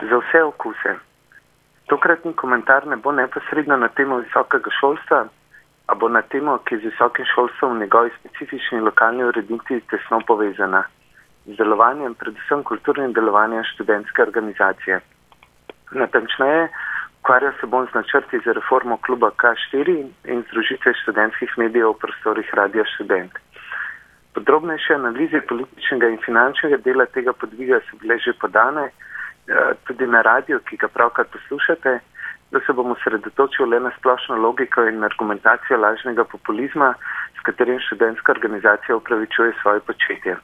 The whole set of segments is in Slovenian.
za vse okuse. Tokratni komentar ne bo neposredno na temo visokega šolstva, a bo na temo, ki je z visokim šolstvom v njegovi specifični lokalni ureditvi tesno povezana z delovanjem, predvsem kulturnim delovanjem študentske organizacije. Natančneje, ukvarja se bom z načrti za reformo kluba K4 in združitve študentskih medijev v prostorih Radio Student. Podrobnejše analize političnega in finančnega dela tega podviga so bile že podane, tudi na radio, ki ga pravkar poslušate, da se bomo sredotočili le na splošno logiko in argumentacijo lažnega populizma, s katerim študentska organizacija upravičuje svoje početje.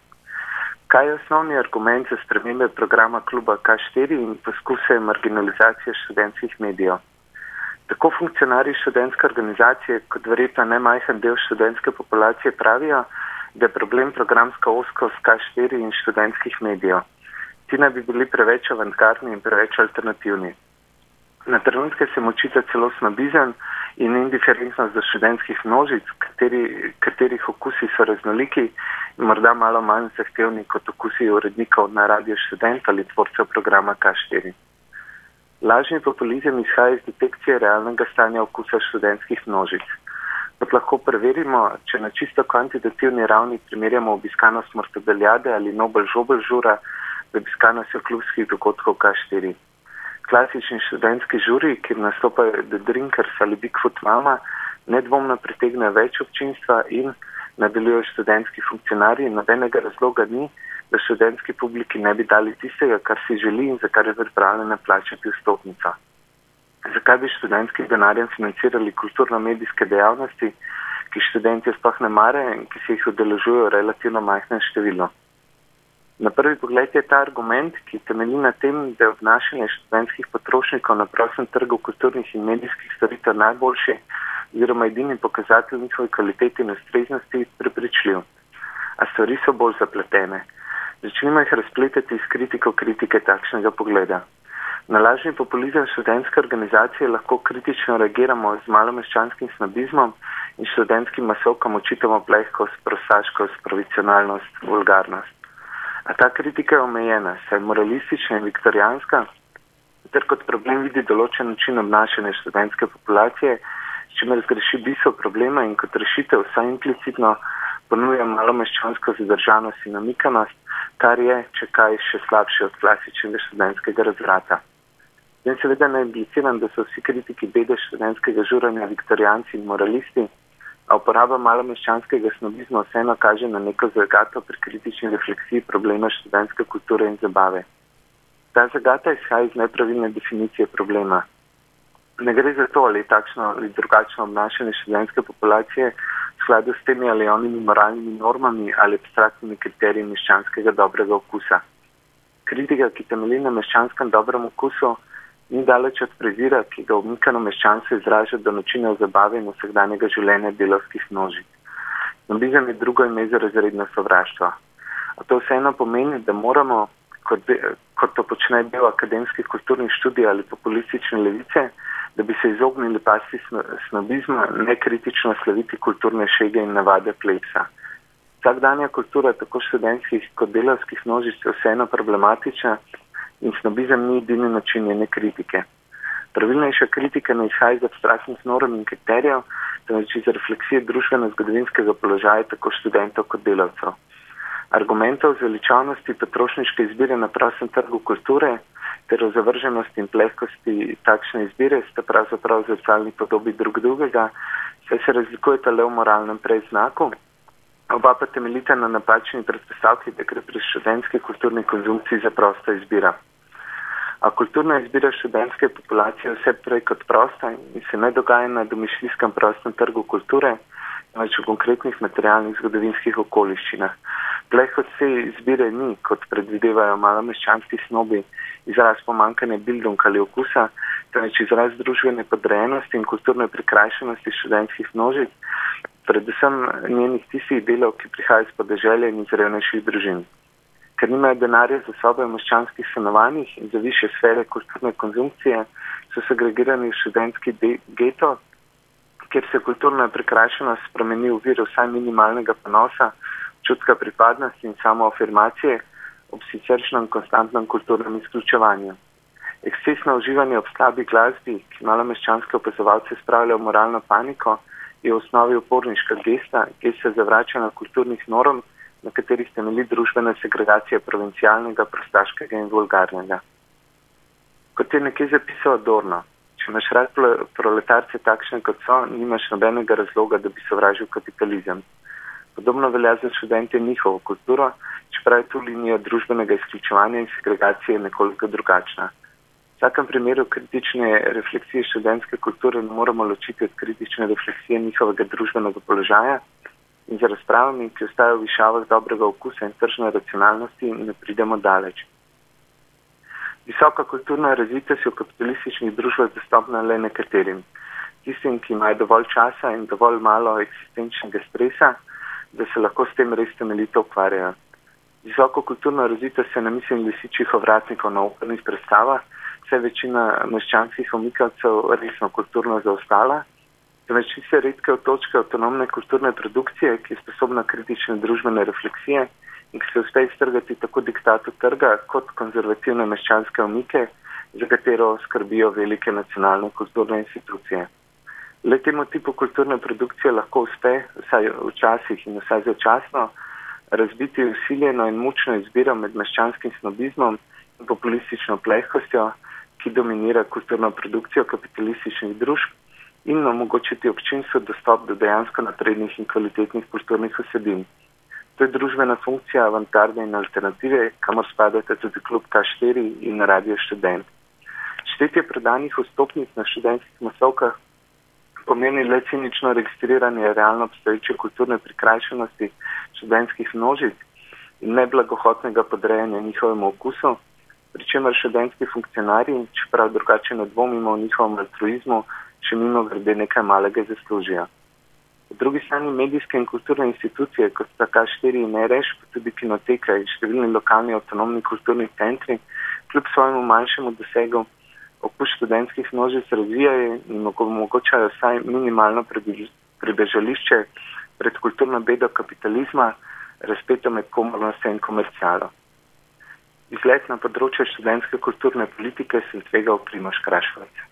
Kaj je osnovni argument za spremembe programa kluba K4 in poskuse marginalizacije študentskih medijev? Tako funkcionarji študentske organizacije, kot verjetno najmajhen del študentske populacije, pravijo, da je problem programska oskost K4 in študentskih medijev. Ti naj bi bili preveč avantgardni in preveč alternativni. Na trenutke se močita celo snobizem in indiferentnost do študentskih množic, kateri, katerih okusi so raznoliki in morda malo manj zahtevni kot okusi urednikov na radio študent ali tvorcev programa K4. Lažni populizem izhaja iz detekcije realnega stanja okusa študentskih množic. Kot lahko preverimo, če na čisto kvantitativni ravni primerjamo obiskanost Mortadeljade ali Nobel Žobel žura z obiskanostjo klubskih dogodkov K4 klasični študentski žuri, kjer nastopajo The Drinkers ali Bigfoot Mama, nedvomno pritegne več občinstva in nadaljujejo študentski funkcionarji. Nobenega razloga ni, da študentski publiki ne bi dali tistega, kar si želi in za kar je pripravljena plačati vstopnica. Zakaj bi študentskim denarjem financirali kulturno-medijske dejavnosti, ki študenti sploh ne marajo in ki se jih udeležujejo relativno majhnem številu? Na prvi pogled je ta argument, ki temelji na tem, da je obnašanje študentskih potrošnikov na prostem trgu kulturnih in medijskih storitev najboljši oziroma edini pokazatelj njihove kvalitete in ustreznosti prepričljiv. A stvari so bolj zapletene. Začnimo jih razpletati iz kritiko kritike takšnega pogleda. Na lažni populizem študentske organizacije lahko kritično reagiramo z malomeščanskim snobizmom in študentskim masovkam očitamo plehkost, prosaškost, provisionalnost, vulgarnost. A ta kritika je omejena, saj je moralistična in viktorijanska, ter kot problem vidi določen način obnašanja študentske populacije, s čimer zgreši bistvo problema in kot rešitev vsaj implicitno ponuja malo meščansko zadržanost in namikanost, kar je, če kaj, še slabše od klasičnega študentskega razvrata. Zdaj seveda ne impliciram, da so vsi kritiki bede študentskega žuranja viktorijanci in moralisti, uporaba malomeščanskega snobizma vseeno kaže na neko zagato pri kritični refleksiji problema študentske kulture in zabave. Ta zagata izhaja iz nepravilne definicije problema. Ne gre za to, ali je takšno ali drugačno obnašanje študentske populacije v skladu s temi ali onimi moralnimi normami ali abstraktnimi kriteriji meščanskega dobrega okusa. Kritika, ki temelji na meščanskem dobrem okusu, ni daleč od prezira, ki ga omikano meščanstvo izraža do načina zabave in vsakdanjega življenja delovskih množic. Nobizem je drugo ime za razredno sovraštvo. A to vseeno pomeni, da moramo, kot, be, kot to počne del akademskih kulturnih študij ali populistične levice, da bi se izognili pasti snobizma, nekritično slaviti kulturne šege in navade plebsa. Vsakdanja kultura tako študentskih kot delovskih množic je vseeno problematična in snobizem ni edini način njene kritike. Pravilnejša kritika ne izhaja iz abstraktnih norm in kriterijev, temveč iz refleksije družbeno-zgodovinskega položaja tako študentov kot delavcev. Argumentov za veličavnosti potrošniške izbire na prostem trgu kulture ter o zavrženosti in plehkosti takšne izbire sta pravzaprav zrcalni podobi drug drugega, saj se razlikujeta le v moralnem predznaku, oba pa temeljita na napačni predpostavki, da gre pri študentski kulturni konzumciji za prosta izbira. A kulturna izbira študentske populacije vse prej kot prosta in se ne dogaja na domišljijskem prostem trgu kulture, več v konkretnih materialnih zgodovinskih okoliščinah. Pleh od vse izbire ni, kot predvidevajo malo meščanski snobi, izraz pomankanja bildung ali okusa, temveč izraz družbene podrejenosti in kulturne prikrajšanosti študentskih množic, predvsem njenih tistih delov, ki prihajajo iz podeželja in iz revnejših družin ker nimajo denarja za sobe v meščanskih stanovanjih in za više sfere kulturne konzumpcije, so segregirani v študentski geto, kjer se kulturna prekrašenost spremeni v vir vsaj minimalnega ponosa, čutka pripadnosti in samoafirmacije ob siceršnem konstantnem kulturnem izključevanju. Ekscesno uživanje ob slabi glasbi, ki malo meščanske opazovalce spravlja v moralno paniko, je v osnovi uporniška gesta, gesta zavračanja kulturnih norm, na katerih temelji družbena segregacija provincialnega, prostaškega in vulgarnega. Kot je nekje zapisal Adorno, če imaš rad proletarce takšne kot so, nimaš nobenega razloga, da bi sovražil kapitalizem. Podobno velja za študente njihovo kulturo, čeprav je tu linija družbenega izključevanja in segregacije nekoliko drugačna. V vsakem primeru kritične refleksije študentske kulture ne moramo ločiti od kritične refleksije njihovega družbenega položaja in za razpravami, ki ostajajo v višavah dobrega okusa in tržne racionalnosti, ne pridemo daleč. Visoka kulturna razvitost je v kapitalističnih družbah dostopna le nekaterim. Tistim, ki imajo dovolj časa in dovolj malo eksistenčnega stresa, da se lahko s tem res temeljito ukvarjajo. Visoko kulturno razvitost se namisli lisičjih ovratnikov na opernih predstavah, vse večina meščanskih omikavcev resno kulturno zaostala, temveč se redke točke avtonomne kulturne produkcije, ki je sposobna kritične družbene refleksije in ki se uspe iztrgati tako diktatu trga kot konzervativne meščanske omike, za katero skrbijo velike nacionalne kulturne institucije. Le temu tipu kulturne produkcije lahko uspe, vsaj včasih in vsaj začasno, razbiti usiljeno in mučno izbiro med meščanskim snobizmom in populistično plehkostjo, ki dominira kulturno produkcijo kapitalističnih družb in omogočiti občinstvu dostop do dejansko naprednih in kvalitetnih kulturnih vsebin. To je družbena funkcija avantgarde in alternative, kamor spadate tudi klub K4 in radio študent. Štetje predanih vstopnic na študentskih masovkah pomeni le cinično registriranje realno obstoječe kulturne prikrajšanosti študentskih množic in neblagohotnega podrejanja njihovemu okusu, pri čemer študentski funkcionarji, čeprav drugače ne dvomimo o njihovem altruizmu, še mimo grede nekaj malega zaslužijo. Po drugi strani medijske in kulturne institucije, kot sta K4 in REŠ, pa tudi kinoteka in številni lokalni avtonomni kulturni centri, kljub svojemu manjšemu dosegu okus študentskih množic razvijajo in omogočajo vsaj minimalno pribežališče pred kulturno bedo kapitalizma, razpeto med komornostjo in komercialo. Izlet na področju študentske kulturne politike sem tvegal Primoš Krašovec.